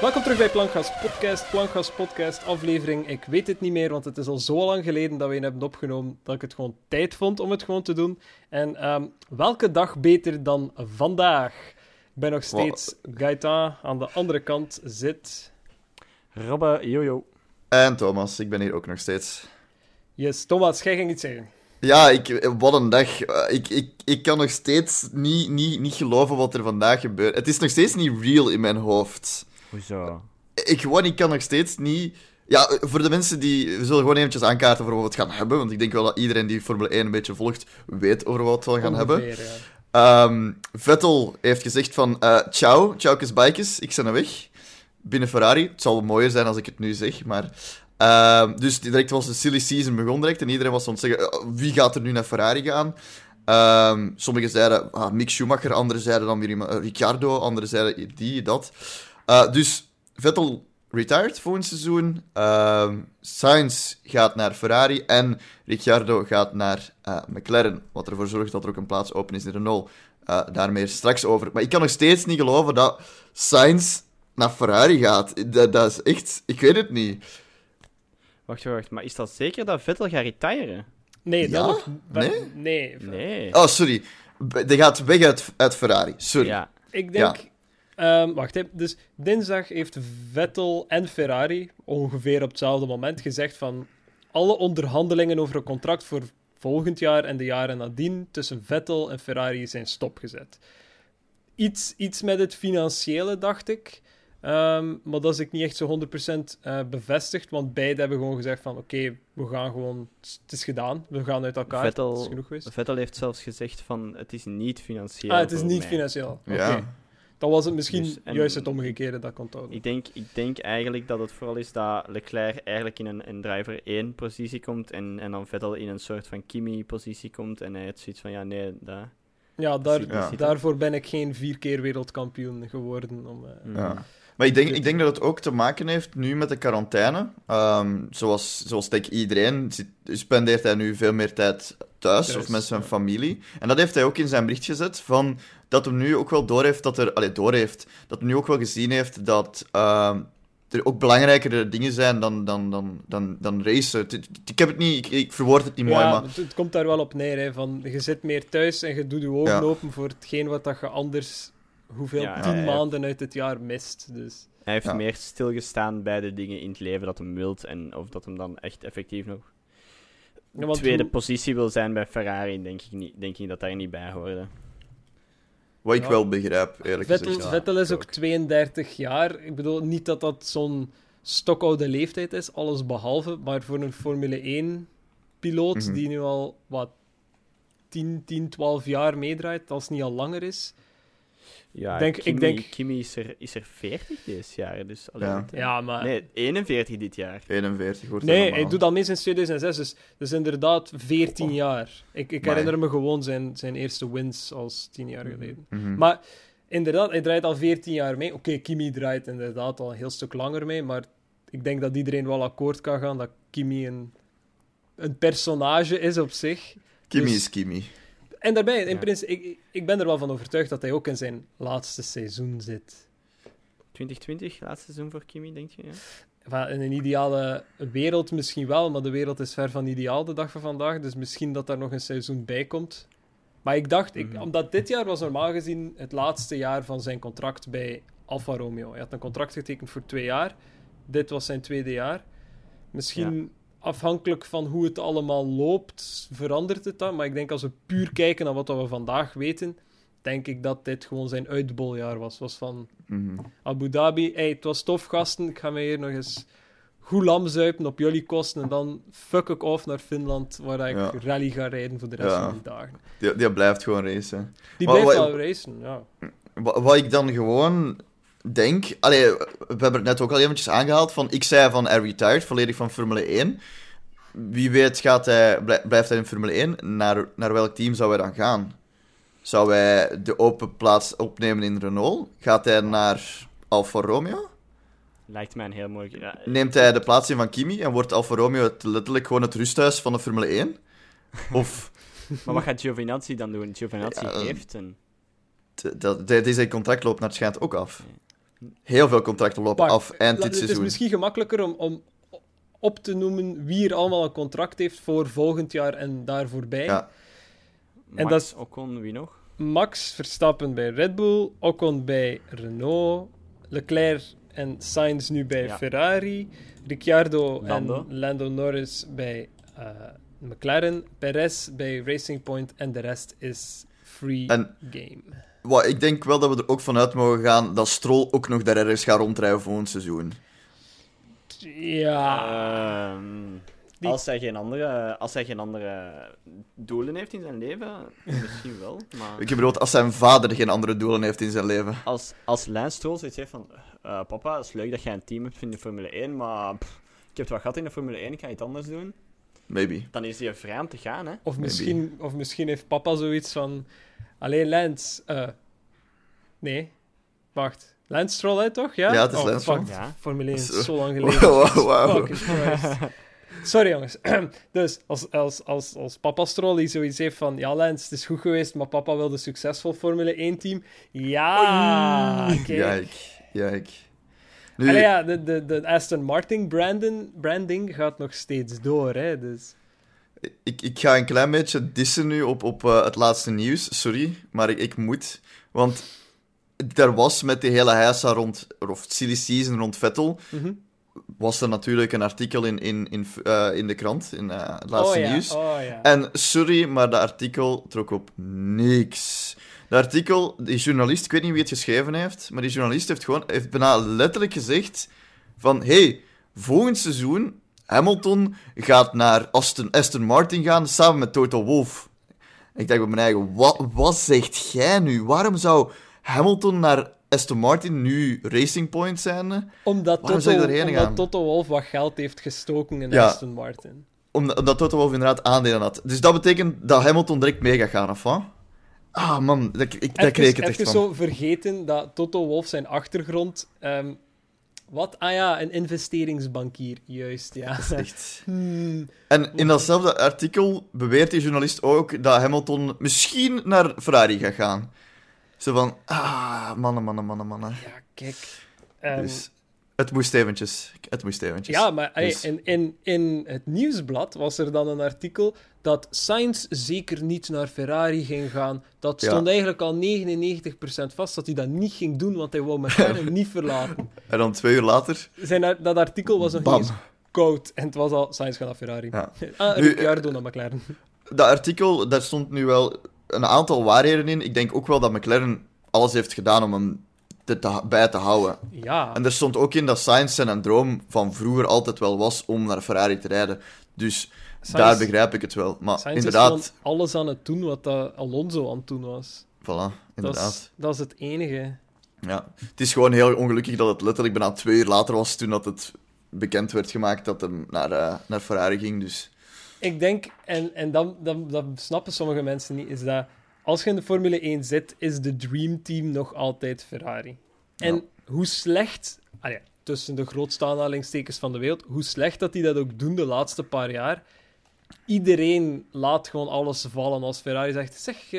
Welkom terug bij Plankgas Podcast. Plankgas Podcast, aflevering. Ik weet het niet meer, want het is al zo lang geleden dat we het hebben opgenomen dat ik het gewoon tijd vond om het gewoon te doen. En ehm, welke dag beter dan vandaag? Ik ben nog steeds Gaetan. Aan de andere kant zit. Robbe, jojo. En Thomas, ik ben hier ook nog steeds. Yes, Thomas, jij ging iets zeggen. Ja, ik, wat een dag. Ik, ik, ik kan nog steeds niet, niet, niet geloven wat er vandaag gebeurt. Het is nog steeds niet real in mijn hoofd. Hoezo? Ik, gewoon, ik kan nog steeds niet... Ja, voor de mensen die... We zullen gewoon eventjes aankaarten voor wat we het gaan hebben. Want ik denk wel dat iedereen die Formule 1 een beetje volgt, weet over wat we gaan hebben. Ja. Ehm, Vettel heeft gezegd van... eh ciao, ciao, bikes, ik ben er weg. Binnen Ferrari. Het zal mooier zijn als ik het nu zeg, maar... ehm, dus direct was de silly season begon direct en iedereen was aan het zeggen, eh, wie gaat er nu naar Ferrari gaan? Ehm, sommigen zeiden ah, Mick Schumacher, anderen zeiden dan weer iemand, eh, Ricciardo, anderen zeiden die, dat. Eh, dus Vettel retired volgend seizoen. Ehm Sainz gaat naar Ferrari en Ricciardo gaat naar eh, McLaren. Wat ervoor zorgt dat er ook een plaats open is in Renault. Eh daarmee straks over. Maar ik kan nog steeds niet geloven dat Sainz naar Ferrari gaat. Dat, dat is echt... Ik weet het niet. Wacht, wacht, maar is dat zeker dat Vettel gaat retiren? Nee, Ja? dat nog... Nee? Nee. Nee. Oh, sorry. Die gaat weg uit, uit Ferrari. Sorry. Ja. Ik denk... ehm, wacht, hè. dus dinsdag heeft Vettel en Ferrari ongeveer op hetzelfde moment gezegd van alle onderhandelingen over een contract voor volgend jaar en de jaren nadien tussen Vettel en Ferrari zijn stopgezet. Iets, iets met het financiële, dacht ik. Ehm, maar dat is ik niet echt zo 100% eh, bevestigd, want beide hebben gewoon gezegd van oké, we gaan gewoon, het is gedaan, we gaan uit elkaar, Vettel- het is genoeg geweest. Vettel heeft zelfs gezegd van, het is niet financieel Ah, het is niet mij. financieel. Oké. Ja. Dan was het misschien Dus- en- juist het omgekeerde dat kon houden. Ik denk, ik denk eigenlijk dat het vooral is dat Leclerc eigenlijk in een, een driver 1 positie komt en, en dan Vettel in een soort van Kimi positie komt en hij heeft zoiets van, ja nee, dat... Ja, daar, Ja. daarvoor ben ik geen vier keer wereldkampioen geworden. Om, eh, Mm. Ja. Maar ik denk, ik denk dat het ook te maken heeft nu met de quarantaine. Ehm, zoals, zoals denk ik iedereen zit, spendeert hij nu veel meer tijd thuis, Thuis, of met zijn ja. familie. En dat heeft hij ook in zijn bericht gezet, van dat hij nu ook wel doorheeft dat er... Allee, doorheeft. Dat hij nu ook wel gezien heeft dat ehm, er ook belangrijkere dingen zijn dan, dan, dan, dan, dan racen. Ik heb het niet... Ik, ik verwoord het niet mooi, maar... het, het komt daar wel op neer. Hè, van, je zit meer thuis en je doet je ogen Ja. open voor hetgeen wat dat je anders hoeveel Ja, tien maanden uit het jaar mist. Dus. Hij heeft Ja. meer stilgestaan bij de dingen in het leven dat hem wilt en of dat hem dan echt effectief nog Ja, tweede hoe- positie wil zijn bij Ferrari, denk ik, niet, denk ik dat daar niet bij hoorde. Wat ik Ja. wel begrijp, eerlijk Vettel, gezegd. ja. Vettel is ook Ook. 32 jaar. Ik bedoel niet dat dat zo'n stokoude leeftijd is, alles behalve. Maar voor een Formule 1-piloot Mhm. die nu al wat 10, 10, 12 jaar meedraait, als het niet al langer is. Ja, Denk- ik Kimi, denk- Kimi is er, is er 40 dit jaar, dus... allee, Ja. het- Ja, maar... Nee, 41 dit jaar. 41 wordt Nee, normaal. hij doet al mee sinds 2006, dus, dus inderdaad 14 Oh. jaar. Ik, ik herinner me gewoon zijn, zijn eerste wins als 10 jaar geleden. Mhm. Maar inderdaad, hij draait al 14 jaar mee. Oké, Kimi draait inderdaad al een heel stuk langer mee, maar ik denk dat iedereen wel akkoord kan gaan dat Kimi een, een personage is op zich. Kimi dus- is Kimi. En daarbij, in Ja. principe, ik, ik ben er wel van overtuigd dat hij ook in zijn laatste seizoen zit. 2020, laatste seizoen voor Kimi, denk je? Ja? In een ideale wereld misschien wel, maar de wereld is ver van ideaal de dag van vandaag. Dus misschien dat daar nog een seizoen bij komt. Maar ik dacht, ik, Mhm. omdat dit jaar was normaal gezien het laatste jaar van zijn contract bij Alfa Romeo. Hij had een contract getekend voor twee jaar. Dit was zijn tweede jaar. Misschien afhankelijk van hoe het allemaal loopt, verandert het dan. Maar ik denk als we puur kijken naar wat we vandaag weten, denk ik dat dit gewoon zijn uitboljaar was. Was van Mhm. Abu Dhabi. Hey, het was tof, gasten. Ik ga me hier nog eens goed lam zuipen op jullie kosten. En dan fuck ik off naar Finland, waar ik Ja. rally ga rijden voor de rest Ja. van die dagen. Die, die blijft gewoon racen. Die Maar blijft wel racen, ja. Wa- Wat ik dan gewoon denk... Allee, we hebben het net ook al eventjes aangehaald. Van, ik zei van, hij retired, volledig van Formule 1. Wie weet gaat hij, blij- blijft hij in Formule 1. Naar, naar welk team zou hij dan gaan? Zou hij de open plaats opnemen in Renault? Gaat hij naar Alfa Romeo? Lijkt mij een heel mooi... Ja, Neemt hij de plaats in van Kimi en wordt Alfa Romeo het, letterlijk gewoon het rusthuis van de Formule 1? Of... maar wat gaat Giovinazzi dan doen? Giovinazzi Ja, heeft een... dat, dat, zijn contract loopt naar het schijnt ook af. Heel veel contracten lopen Pak, af eind dit Het is seizoen. misschien gemakkelijker om, om op te noemen wie er allemaal een contract heeft voor volgend jaar en daar voorbij. Ja. Max, dat is- Ocon, wie nog? Max Verstappen bij Red Bull, Ocon bij Renault, Leclerc en Sainz nu bij Ja. Ferrari, Ricciardo Lando. en Lando Norris bij eh, McLaren, Perez bij Racing Point en de rest is free En- game. Wat, ik denk wel dat we er ook vanuit mogen gaan dat Stroll ook nog daar ergens gaat rondrijden volgend seizoen. Ja, Ehm, Die- als, hij geen andere, als hij geen andere doelen heeft in zijn leven, misschien wel. Maar Ik bedoel, als zijn vader geen andere doelen heeft in zijn leven. als, als Lance Stroll zoiets heeft van... eh, papa, het is leuk dat jij een team hebt in de Formule 1, maar pff, ik heb het wat gehad in de Formule 1, ik ga iets anders doen. Maybe. Dan is hij vrij om te gaan, hè. of misschien, of misschien heeft papa zoiets van... Alleen Lance... eh, nee, wacht. Lance Stroll, hè, toch? Ja, Ja, het is oh, Lance fuck. Stroll. Ja. Formule 1 is Zo. lang geleden. Wow. Sorry jongens. dus als, als, als, als papa Stroll die zoiets heeft van... Ja, Lance, het is goed geweest, maar papa wilde succesvol Formule 1-team. Ja, kijk. Kijk, kijk. Nu, Allee, ja, de, de, de Aston Martin branding, branding gaat nog steeds door, hè. Dus... ik, ik ga een klein beetje dissen nu op, op eh, het laatste nieuws. Sorry, maar ik, ik moet. Want er was met die hele heisa rond, of silly season rond Vettel, mhm. was er natuurlijk een artikel in, in, in, eh, in de krant, in eh, het laatste oh, ja. nieuws. Oh, ja. En sorry, maar dat artikel trok op niks. Dat artikel, die journalist, ik weet niet wie het geschreven heeft, maar die journalist heeft gewoon heeft bijna letterlijk gezegd van hey, volgend seizoen Hamilton gaat naar Aston, Aston Martin gaan samen met Toto Wolff. Ik dacht bij mijn eigen, wat, wat zegt jij nu? Waarom zou Hamilton naar Aston Martin nu Racing Point zijn? Omdat, waarom Toto, omdat gaan? Toto Wolff wat geld heeft gestoken in Ja. Aston Martin. Omdat, omdat Toto Wolff inderdaad aandelen had. Dus dat betekent dat Hamilton direct mee gaat gaan, of wat? Ah, man, dat, ik, daar kreeg ik het echt van. zo vergeten dat Toto Wolff zijn achtergrond... ehm, wat? Ah ja, een investeringsbankier. Juist, ja. Echt. Hmm. En in datzelfde artikel beweert die journalist ook dat Hamilton misschien naar Ferrari gaat gaan. Zo van, ah, mannen, mannen, mannen, mannen. Ja, kijk. Ehm, Dus het moest eventjes. Het moest eventjes. ja, maar allee, Dus- in, in, in het nieuwsblad was er dan een artikel dat Sainz zeker niet naar Ferrari ging gaan. Dat Ja. stond eigenlijk al 99% vast dat hij dat niet ging doen, want hij wou McLaren niet verlaten. En dan twee uur later, Zijn, dat artikel was nog bam. niet koud en het was al Sainz gaat naar Ferrari. Ja. Ah, Nu, Ricciardo naar McLaren. Dat artikel, daar stond nu wel een aantal waarheden in. Ik denk ook wel dat McLaren alles heeft gedaan om hem te, te- bij te houden. Ja. En er stond ook in dat Sainz zijn droom van vroeger altijd wel was om naar Ferrari te rijden. Dus Sainz- daar begrijp ik het wel. Maar Sainz is inderdaad, gewoon alles aan het doen wat dat Alonso aan het doen was. voilà, Dat inderdaad. is, dat is het enige. Ja. Het is gewoon heel ongelukkig dat het letterlijk bijna twee uur later was toen dat het bekend werd gemaakt dat hem naar, eh, naar Ferrari ging. Dus Ik denk, en, en dat, dat, dat snappen sommige mensen niet, is dat als je in de Formule 1 zit, is de Dream Team nog altijd Ferrari. En Ja. hoe slecht, ah ja, tussen de grootste aanhalingstekens van de wereld, hoe slecht dat die dat ook doen de laatste paar jaar, iedereen laat gewoon alles vallen als Ferrari zegt, zeg, eh,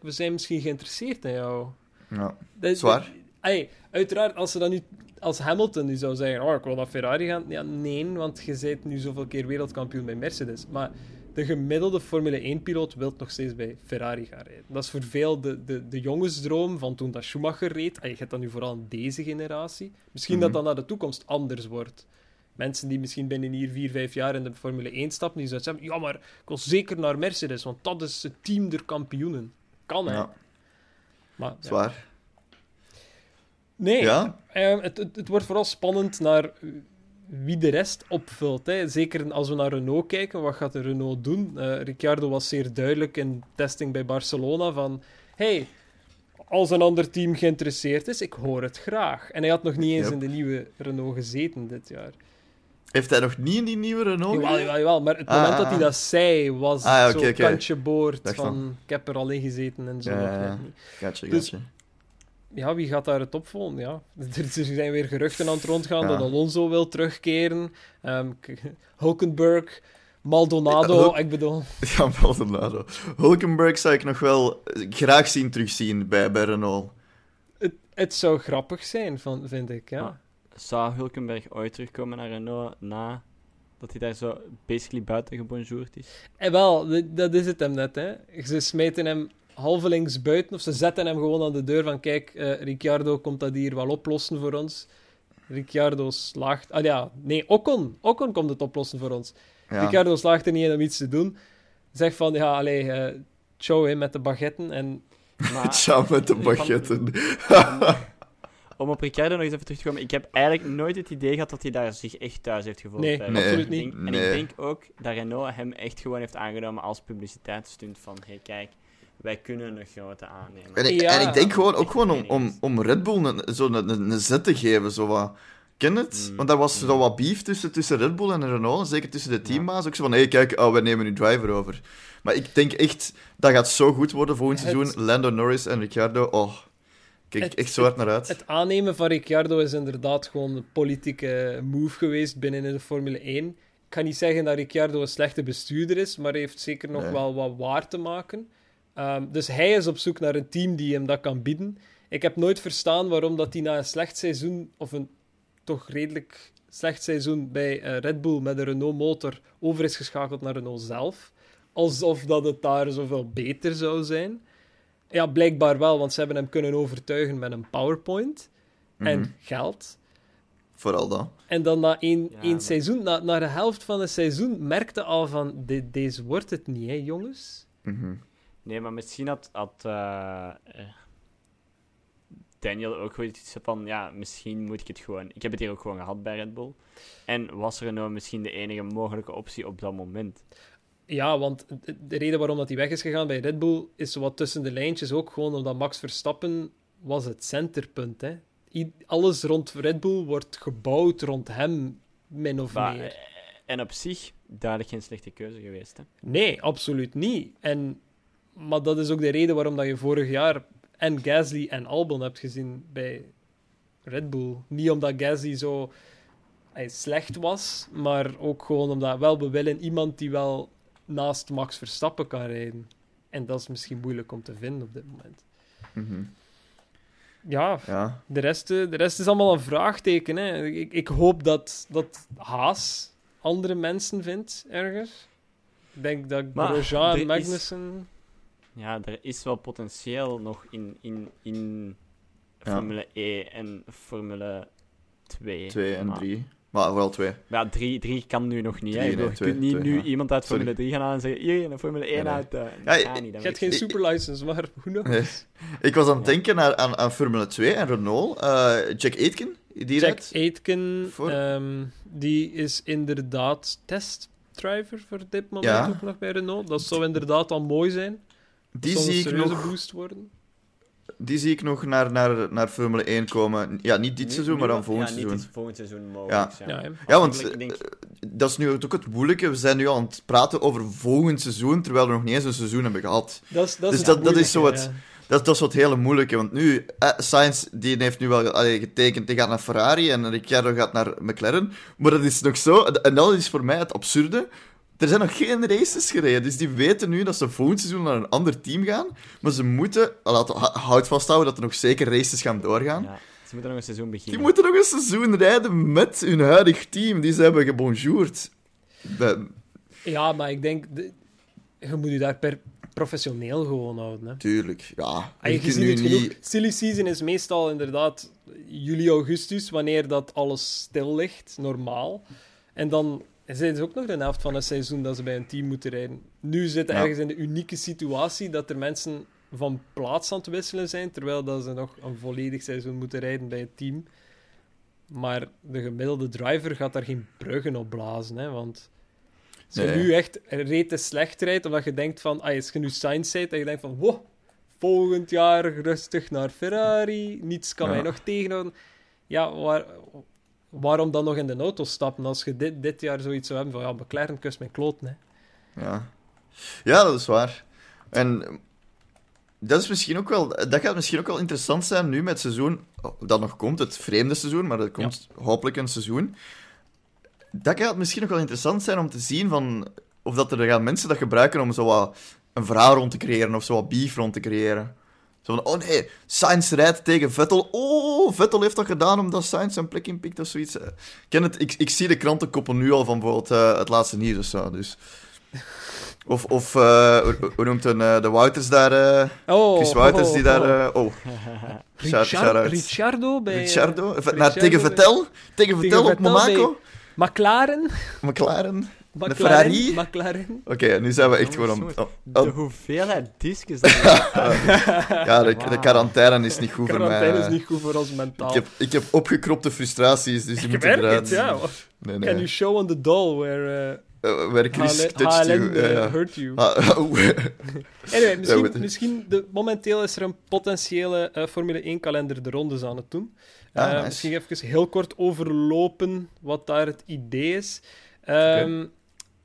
we zijn misschien geïnteresseerd in jou. ja. Dat- Zwaar. Ey, uiteraard, als ze dan nu, als Hamilton nu zou zeggen, oh, ik wil naar Ferrari gaan, ja, nee, want je bent nu zoveel keer wereldkampioen bij Mercedes. Maar de gemiddelde Formule 1-piloot wil nog steeds bij Ferrari gaan rijden. Dat is voor veel de, de, de jongensdroom van toen dat Schumacher reed. En je hebt dat nu vooral in deze generatie. Misschien Mhm. dat dat naar de toekomst anders wordt. Mensen die misschien binnen hier vier, vijf jaar in de Formule 1 stappen, die zouden zeggen, ja, maar ik wil zeker naar Mercedes, want dat is het team der kampioenen. Kan, hè? ja, Maar, ja. zwaar. Nee, Ja? ehm, het, het, het wordt vooral spannend naar wie de rest opvult. Hè. Zeker als we naar Renault kijken, wat gaat de Renault doen? Eh Ricciardo was zeer duidelijk in testing bij Barcelona van... Hey, als een ander team geïnteresseerd is, ik hoor het graag. En hij had nog niet eens Yep. in de nieuwe Renault gezeten dit jaar. Heeft hij nog niet in die nieuwe Renault? Jawel, gereden? jawel, jawel. Maar het Ah, moment ah, dat hij ah. dat zei, was Ah, ja, zo oké, oké. kantje boord Dacht van... Ik heb er al in gezeten en zo. Ja, ja, ja. Gotcha, Dus- gotcha. ja, wie gaat daar het opvolgen? Ja. Er, zijn weer geruchten aan het rondgaan dat Alonso wil terugkeren. Ehm, Hulkenberg, Maldonado, Ja, Hulk- ik bedoel... Ja, Maldonado. Hulkenberg zou ik nog wel graag zien terugzien bij, bij Renault. het, het zou grappig zijn, van, vind ik. Ja. Zou Hulkenberg ooit terugkomen naar Renault na dat hij daar zo basically buiten gebonjourd is? En wel, dat is het hem net. Hè. Ze smeten hem halvelings buiten, of ze zetten hem gewoon aan de deur van kijk, eh, Ricciardo komt dat hier wel oplossen voor ons. Ricciardo slaagt... Ah ja, nee, Ocon. Ocon komt het oplossen voor ons. Ja. Ricardo slaagt er niet in om iets te doen. Zegt van, ja, allee, eh ciao hè, met de baguetten. En Maar Ciao met de Van- baguetten. Om op Ricciardo nog eens even terug te komen, ik heb eigenlijk nooit het idee gehad dat hij daar zich echt thuis heeft gevoeld. Nee, bij Nee. Renault. absoluut niet. En Nee. ik denk ook dat Renault hem echt gewoon heeft aangenomen als publiciteitsstunt van, hey kijk, wij kunnen een grote aannemen. En ik, Ja. en ik denk gewoon, ook gewoon om, om, om Red Bull een, zo een, een, een zet te geven. Zo wat. Ken het? Mm. Want daar was zo wat beef tussen, tussen Red Bull en Renault. en Zeker tussen de teambaas. Ook zo van, hé, hey, kijk, oh, we nemen nu driver over. Maar ik denk echt, dat gaat zo goed worden volgend Het- seizoen. Lando Norris en Ricciardo, oh. Kijk Het- echt zo hard naar uit. het aannemen van Ricciardo is inderdaad gewoon een politieke move geweest binnen in de Formule 1. Ik ga niet zeggen dat Ricciardo een slechte bestuurder is, maar hij heeft zeker nog Nee. wel wat waar te maken. Ehm, dus hij is op zoek naar een team die hem dat kan bieden. Ik heb nooit verstaan waarom dat hij na een slecht seizoen, of een toch redelijk slecht seizoen bij eh, Red Bull met een Renault motor over is geschakeld naar Renault zelf. Alsof dat het daar zoveel beter zou zijn. Ja, blijkbaar wel, want ze hebben hem kunnen overtuigen met een PowerPoint Mhm. en geld. Vooral dat. En dan na één, Ja, één maar- seizoen, na, na de helft van het seizoen, merkte al van, dit, deze wordt het niet, hè, jongens. Mhm. Nee, maar misschien had, had eh, eh, Daniel ook wel iets van, ja, misschien moet ik het gewoon... Ik heb het hier ook gewoon gehad bij Red Bull. En was er nou misschien de enige mogelijke optie op dat moment? Ja, want de- de reden waarom dat hij weg is gegaan bij Red Bull is wat tussen de lijntjes ook gewoon omdat Max Verstappen was het centerpunt. Hè. I- alles rond Red Bull wordt gebouwd rond hem, min of meer. eh, en op zich, duidelijk geen slechte keuze geweest, hè? Nee, absoluut niet. En, maar dat is ook de reden waarom dat je vorig jaar en Gasly en Albon hebt gezien bij Red Bull. Niet omdat Gasly zo hij slecht was, maar ook gewoon omdat wel we willen iemand die wel naast Max Verstappen kan rijden. En dat is misschien moeilijk om te vinden op dit moment. Mhm. Ja, Ja. de rest, eh, de rest is allemaal een vraagteken. Hè. Ik, ik hoop dat, dat Haas andere mensen vindt ergens. Ik denk dat Grosjean en is- Magnussen... Ja, er is wel potentieel nog in, in, in Ja. Formule E en Formule 2. Twee en Maar- drie. Maar vooral twee. Maar ja, drie, drie kan nu nog niet. Drie, nee, je kunt niet twee, nu ja. iemand uit Sorry. Formule 3 gaan halen en zeggen: Hier, een Formule 1 Ja, nee. uit. eh, Ja, niet. Je hebt geen superlicense, maar hoe nog? Nee. Ik was aan het Ja. denken aan, aan, aan Formule 2 en Renault. Eh, Jack Aitken, die Jack rijdt. Aitken, Voor- ehm, die is inderdaad testdriver voor dit moment Ja. ook nog bij Renault. Dat zou inderdaad al mooi zijn. Dat Die zou een zie, ik serieuze nog, boost worden. Die zie ik nog naar, naar, naar Formule 1 komen. Ja, niet dit Nu- seizoen, nu maar dan volgend ja, seizoen. Niet dit volgend seizoen mogelijk. Ja. Ja, Ja, hè. Ja, want denk- eh, dat is nu ook het moeilijke. We zijn nu al aan het praten over volgend seizoen, terwijl we nog niet eens een seizoen hebben gehad. Dat is, dat Dus is dat- dat is zo het- ja. Dat, dat is wat hele moeilijke, want nu, eh, Sainz die heeft nu wel allee, getekend, die gaat naar Ferrari en Ricciardo gaat naar McLaren. Maar dat is nog zo, en dat is voor mij het absurde. Er zijn nog geen races gereden, dus die weten nu dat ze volgend seizoen naar een ander team gaan. Maar ze moeten, laten we hout vasthouden dat er nog zeker races gaan doorgaan. Ja, ze moeten nog een seizoen Die beginnen. moeten nog een seizoen rijden met hun huidig team, die ze hebben gebonjourd. Ja, maar ik denk, de- je moet je daar per professioneel gewoon houden. Hè. Tuurlijk, ja. En Je kunt nu niet... Silly season is meestal inderdaad juli, augustus, wanneer dat alles stil ligt, normaal. En dan zijn ze ook nog de helft van het seizoen dat ze bij een team moeten rijden. Nu zitten ergens in de unieke situatie dat er mensen van plaats aan het wisselen zijn, terwijl dat ze nog een volledig seizoen moeten rijden bij het team. Maar de gemiddelde driver gaat daar geen bruggen op blazen, hè, want... Als je nu echt rete slecht rijdt, omdat je denkt van, ah, als je nu Sainz rijdt, en je denkt van, wow, volgend jaar rustig naar Ferrari, niets kan Ja. mij nog tegenhouden. Ja, waar, waarom dan nog in de auto stappen als je dit, dit jaar zoiets zou hebben van, ja, McLaren kust mijn kloten, hè. Ja. ja, dat is waar. En dat, is misschien ook wel, dat gaat misschien ook wel interessant zijn nu met het seizoen dat nog komt, het vreemde seizoen, maar dat komt hopelijk een seizoen. Dat gaat misschien nog wel interessant zijn om te zien van, of dat er gaan mensen dat gebruiken om zo wat een verhaal rond te creëren of zo wat beef rond te creëren. Zo van, oh nee, Sainz rijdt tegen Vettel. Oh, Vettel heeft dat gedaan omdat Sainz zijn plek inpikt of zoiets. Eh, Ik ken het, ik, ik zie de krantenkoppen nu al van bijvoorbeeld eh, het laatste nieuws of zo. Dus. Of, of eh, hoe, hoe noemt een, eh, de Wouters daar? eh, Oh, Chris Wouters die oh, daar... oh. eh, oh, Richard-. Ricciardo bij Ricciardo? Nou, tegen Vettel? Tegen Vettel op Monaco? McLaren. McLaren? McLaren. Ferrari? McLaren. Oké, nu zijn we echt Jongens, gewoon om... oh, De oh, hoeveelheid discus ja, de, de Wauw. quarantaine is niet goed voor mij. Quarantaine is eh. niet goed voor ons mentaal. Ik heb, ik heb opgekropte frustraties, dus die Ik moeten eruit. het, ja. Nee, Can nee. you show on the doll where Eh, where uh, Chris HLN, touched you. HLN, uh, ja. hurt you? Ah, oeh. Anyway, misschien, misschien de, momenteel is er een potentiële eh, Formule 1-kalender de rondes aan het doen. Ah, Eh, nice. Misschien even heel kort overlopen wat daar het idee is. Ehm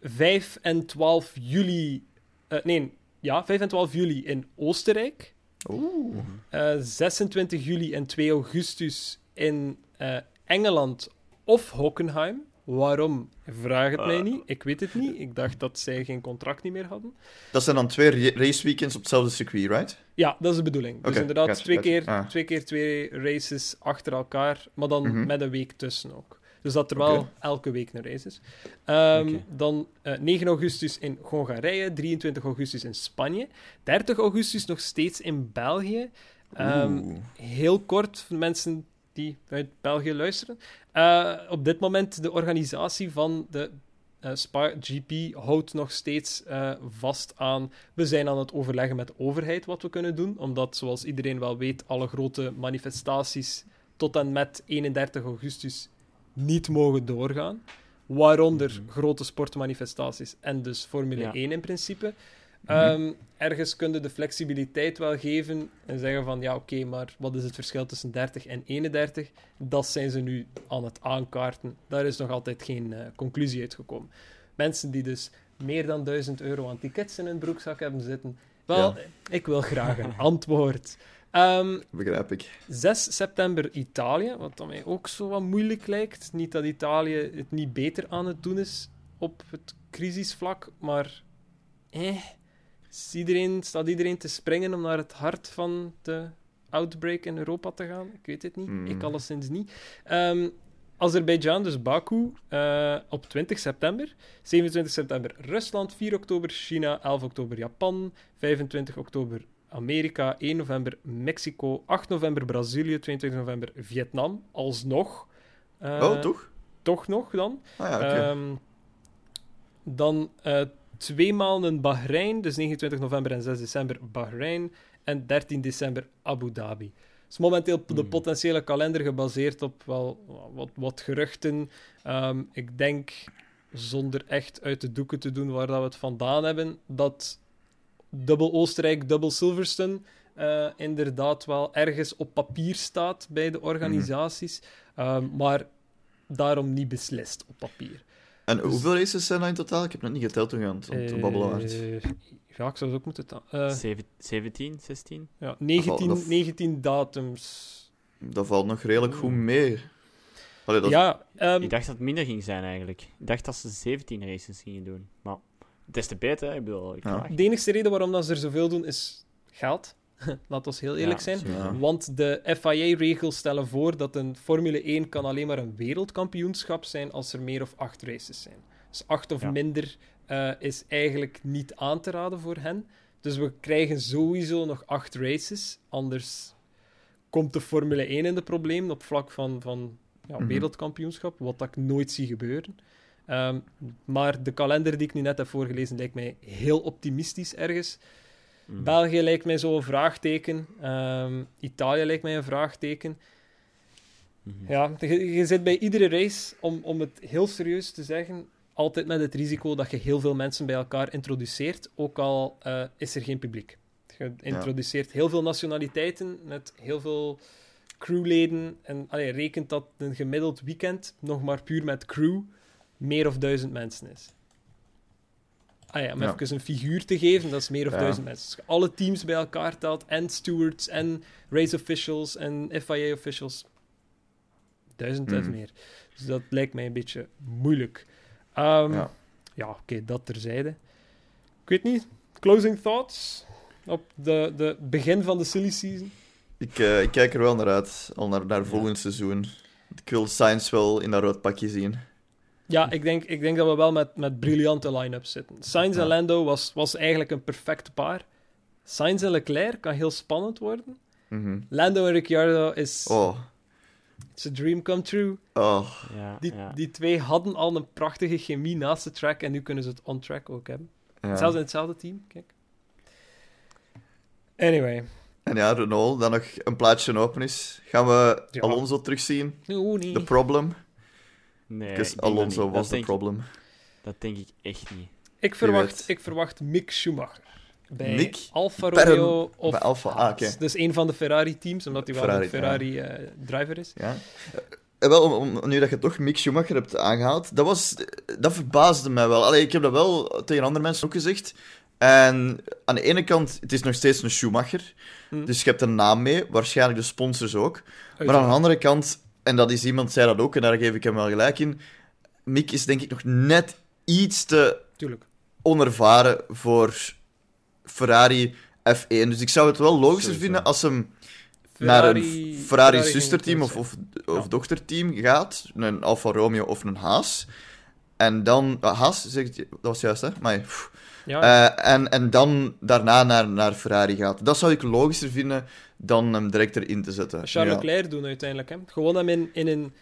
5 en 12 juli... eh, nee, ja, 5 en 12 juli in Oostenrijk. Oeh. Eh, 26 juli en 2 augustus in eh, Engeland of Hockenheim. Waarom? Vraag het mij niet. Ik weet het niet. Ik dacht dat zij geen contract niet meer hadden. Dat zijn dan twee ra- raceweekends op hetzelfde circuit, right? Ja, dat is de bedoeling. Dus inderdaad, gotcha, twee, gotcha. keer, Ah. twee keer twee races achter elkaar, maar dan Mhm. met een week tussen ook. Dus dat er wel elke week een race is. Ehm. Dan eh, 9 augustus in Hongarije, 23 augustus in Spanje, 30 augustus nog steeds in België. Ehm, heel kort voor mensen die uit België luisteren. Eh, op dit moment de organisatie van de eh, Spa GP houdt nog steeds eh, vast aan. We zijn aan het overleggen met de overheid wat we kunnen doen, omdat, zoals iedereen wel weet, alle grote manifestaties tot en met 31 augustus niet mogen doorgaan. Waaronder Mhm. grote sportmanifestaties en dus Formule Ja. 1 in principe. Mhm. Ehm, ergens kun je de flexibiliteit wel geven en zeggen van ja, oké, maar wat is het verschil tussen 30 en 31? Dat zijn ze nu aan het aankaarten. Daar is nog altijd geen eh, conclusie uitgekomen. Mensen die dus meer dan 1000 euro aan tickets in hun broekzak hebben zitten, wel, Ja. ik wil graag een antwoord. Ehm, Begrijp ik. 6 september Italië, wat dan mij ook zo wat moeilijk lijkt. Niet dat Italië het niet beter aan het doen is op het crisisvlak, maar eh, is iedereen, staat iedereen te springen om naar het hart van de outbreak in Europa te gaan? Ik weet het niet. Hmm. Ik alleszins niet. Ehm Azerbeidzjan, dus Baku, eh, op 20 september. 27 september Rusland, 4 oktober China, 11 oktober Japan, 25 oktober Amerika, 1 november Mexico, 8 november Brazilië, 22 november Vietnam, alsnog. Eh, oh, toch? Toch nog dan. Ah ja. Ehm, dan eh, twee maanden Bahrein, dus 29 november en 6 december Bahrein. En 13 december Abu Dhabi. Dus momenteel de Hmm. potentiële kalender gebaseerd op wel wat, wat geruchten. Ehm, ik denk, zonder echt uit de doeken te doen waar dat we het vandaan hebben, dat dubbel Oostenrijk, dubbel Silverstone eh, inderdaad wel ergens op papier staat bij de organisaties. Ehm, maar daarom niet beslist op papier. en dus- hoeveel races zijn er in totaal? Ik heb net niet geteld toen je aan het het babbelen waard. Eh, ja, ik zou het ook moeten... eh, Zeven- 17, 16? ja, 19, dat- 19 datums. Dat valt nog redelijk goed mee. Allee, dat... Ja, ehm, Ik dacht dat het minder ging zijn eigenlijk. Ik dacht dat ze 17 races gingen doen. Maar des te beter, ik bedoel, ik Ja. de enige reden waarom dat ze er zoveel doen is geld. Laat ons heel eerlijk Ja, zijn. Ja. Want de FIA-regels stellen voor dat een Formule 1 kan alleen maar een wereldkampioenschap zijn als er meer of acht races zijn. Dus acht of Ja. minder eh, is eigenlijk niet aan te raden voor hen. Dus we krijgen sowieso nog acht races. Anders komt de Formule 1 in de problemen op vlak van, van ja, Mhm. wereldkampioenschap, wat dat ik nooit zie gebeuren. Ehm, maar de kalender die ik nu net heb voorgelezen lijkt mij heel optimistisch ergens. Mm. België lijkt mij zo een vraagteken. Ehm, Italië lijkt mij een vraagteken. Mhm. Ja, je, je zit bij iedere race, om, om het heel serieus te zeggen, altijd met het risico dat je heel veel mensen bij elkaar introduceert, ook al eh, is er geen publiek. Je introduceert heel veel nationaliteiten met heel veel crewleden. En allee, rekent dat een gemiddeld weekend, nog maar puur met crew, meer of duizend mensen is. Ah ja, om Ja. even een figuur te geven, dat is meer of Ja. duizend mensen. Als je alle teams bij elkaar telt, en stewards, en race officials, en FIA officials, duizend of Mhm. meer. Dus dat lijkt mij een beetje moeilijk. Ehm, Ja. ja, oké, dat terzijde. Ik weet niet. Closing thoughts? op de, de begin van de silly season? Ik, eh, ik kijk er wel naar uit, al naar, naar volgend seizoen. Ik wil Sainz wel in dat rood pakje zien. Ja, ik denk, ik denk dat we wel met, met briljante line-ups zitten. Sainz en. Lando was, was eigenlijk een perfect paar. Sainz en Leclerc kan heel spannend worden. Mhm. Lando en Ricciardo is Oh, it's a dream come true. oh. Ja, Die, ja. die twee hadden al een prachtige chemie naast de track en nu kunnen ze het on track ook hebben. Ja. Zelfs in hetzelfde team, kijk. Anyway. En ja, Renault, dan nog een plaatje open is. Gaan we Ja. Alonso terugzien? Oeh, nee. The problem? Nee, Alonso was denk, problem. Dat denk ik echt niet. Ik verwacht, ik verwacht Mick Schumacher. Bij Mick Alfa Romeo of bij Alfa, ah. Dus een van de Ferrari-teams, omdat hij wel Ferrari, een Ferrari-driver is. Ja. Eh, wel, om, om- nu dat je toch Mick Schumacher hebt aangehaald, dat, was, dat verbaasde mij wel. Allee, ik heb dat wel tegen andere mensen ook gezegd. En aan de ene kant, het is nog steeds een Schumacher. Hm. Dus je hebt een naam mee, waarschijnlijk de sponsors ook. Maar aan de andere kant, en dat is iemand zei dat ook, en daar geef ik hem wel gelijk in. Mick is denk ik nog net iets te Tuurlijk. onervaren voor Ferrari F1. Dus ik zou het wel logischer Sowieso. vinden als hem naar een Ferrari- Ferrari, ging zusterteam het of, of, of Ja. dochterteam gaat, een Alfa Romeo of een Haas. En dan... ah, Haas, zeg ik, dat was juist, hè? Maar, pff. Ja, Eh, en, en dan daarna naar, naar Ferrari gaat. Dat zou ik logischer vinden dan hem direct erin te zetten. Charles Ja. Leclerc doen uiteindelijk. Hè. Gewoon hem in, in een,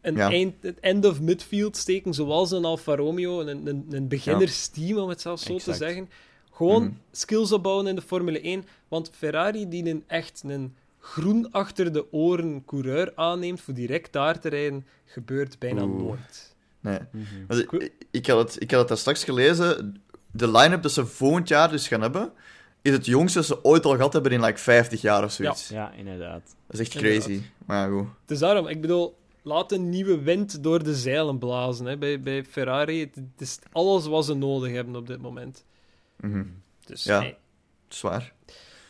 een Ja. eind, het end of midfield steken, zoals een Alfa Romeo, een, een, een beginnersteam, om het zelfs zo Exact. te zeggen. Gewoon Mhm. skills opbouwen in de Formule 1. Want Ferrari, die een echt een groen achter de oren coureur aanneemt voor direct daar te rijden, gebeurt bijna Oeh. nooit. Nee. Mhm. Ik, ik, had het, ik had het daar straks gelezen. De line-up dat ze volgend jaar dus gaan hebben, is het jongste dat ze ooit al gehad hebben in like 50 jaar of zoiets. Ja, inderdaad. Dat is echt Inderdaad. crazy. Maar ja, goed. Het is daarom, ik bedoel, laat een nieuwe wind door de zeilen blazen hè, bij, bij Ferrari. Het, het is alles wat ze nodig hebben op dit moment. Mhm. Dus, Ja. nee. Zwaar.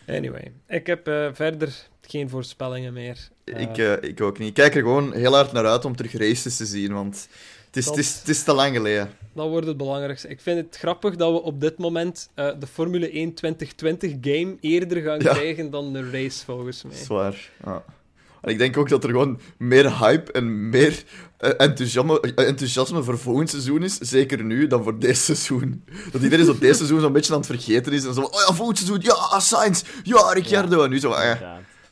Anyway, ik heb eh, verder geen voorspellingen meer. Eh, Ik, eh, ik ook niet. Ik kijk er gewoon heel hard naar uit om terug races te zien, want is, Dat- het is, het is te lang geleden. Dat wordt het belangrijkste. Ik vind het grappig dat we op dit moment eh, de Formule 1 2020 game eerder gaan Ja. krijgen dan de race, volgens mij. Zwaar. Ja. En ik denk ook dat er gewoon meer hype en meer eh, enthousiasme, eh, enthousiasme voor volgend seizoen is, zeker nu, dan voor dit seizoen. Dat iedereen zo dit seizoen zo'n beetje aan het vergeten is en zo van, oh ja, volgend seizoen, ja, Sainz, ja, Ricciardo. En nu zo, eh,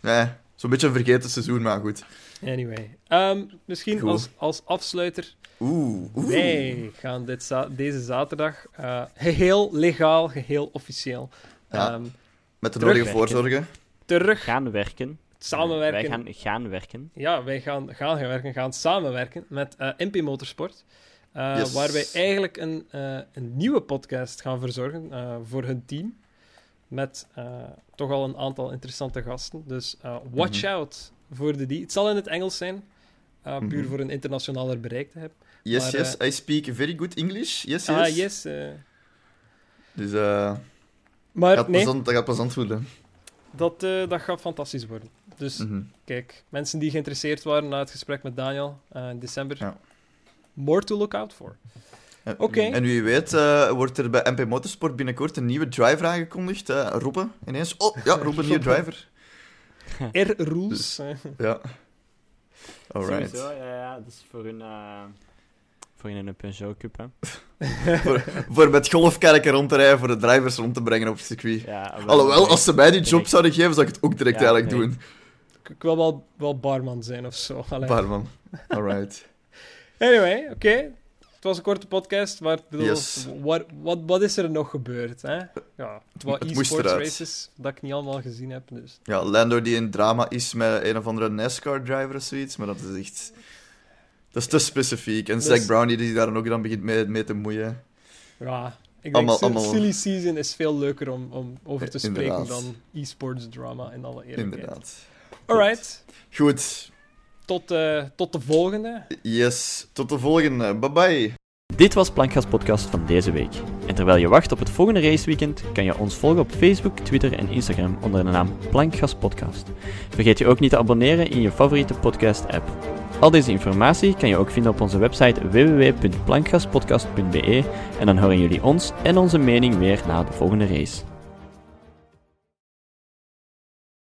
nee, zo'n beetje een vergeten seizoen, maar goed. Anyway, Ehm, misschien Goed. als, als afsluiter. Oeh, oeh. Wij gaan dit za- deze zaterdag eh, geheel legaal, geheel officieel Ja. ehm, Met de nodige voorzorgen. terug Gaan werken. samenwerken. Wij gaan, gaan werken. Ja, wij gaan, gaan gaan werken, gaan samenwerken met eh, MP Motorsport. eh, Yes. Waar wij eigenlijk een, eh, een nieuwe podcast gaan verzorgen eh, voor hun team. Met eh, toch al een aantal interessante gasten. Dus eh, watch Mhm. out voor de die. Het zal in het Engels zijn, eh, puur Mhm. voor een internationaler bereik te hebben. Yes, Maar, yes, I speak very good English. Yes, yes. Ah, yes. eh. Dus eh maar gaat nee, plezant, dat gaat plezant voelen. dat, eh, dat gaat fantastisch worden. Dus Mhm. kijk, mensen die geïnteresseerd waren na het gesprek met Daniel eh, in december, Ja. more to look out for. Eh, Oké. En wie weet eh, wordt er bij MP Motorsport binnenkort een nieuwe driver aangekondigd. eh Robben, ineens. Oh, ja, Robben, nieuwe driver. R rules. eh. Ja. Alright. Sowieso, ja, ja. Dat is voor hun... eh, voor hun een Peugeot Cup, hè. voor, voor met golfkerken rond te rijden, voor de drivers rond te brengen op het circuit. Ja, wel, Alhoewel, als ze mij die job direct. zouden geven, zou ik het ook direct Ja, eigenlijk doen. Ik ik wil wel, wel barman zijn of zo. Allee. Barman. Alright. Anyway, oké. Het was een korte podcast, maar bedoel, Yes. wat, wat, wat is er nog gebeurd? Hè? Ja, het moest e-sports races dat ik niet allemaal gezien heb. Dus. Ja, Lando die in drama is met een of andere NASCAR-driver of zoiets, maar dat is echt... Dat is te specifiek. En Dus- Zack Brown die daar dan ook dan begint mee, mee te moeien. Ja, ik denk Allemaal- sil- allemaal- silly season is veel leuker om, om over te spreken inderdaad. dan e-sports drama in alle eerlijkheid. Inderdaad. Alright, Goed. Tot, eh, tot de volgende. Yes. Tot de volgende. Bye-bye. Dit was Plankgas Podcast van deze week. En terwijl je wacht op het volgende raceweekend, kan je ons volgen op Facebook, Twitter en Instagram onder de naam Plankgas Podcast. Vergeet je ook niet te abonneren in je favoriete podcast-app. Al deze informatie kan je ook vinden op onze website www.plankgaspodcast.be en dan horen jullie ons en onze mening weer na de volgende race.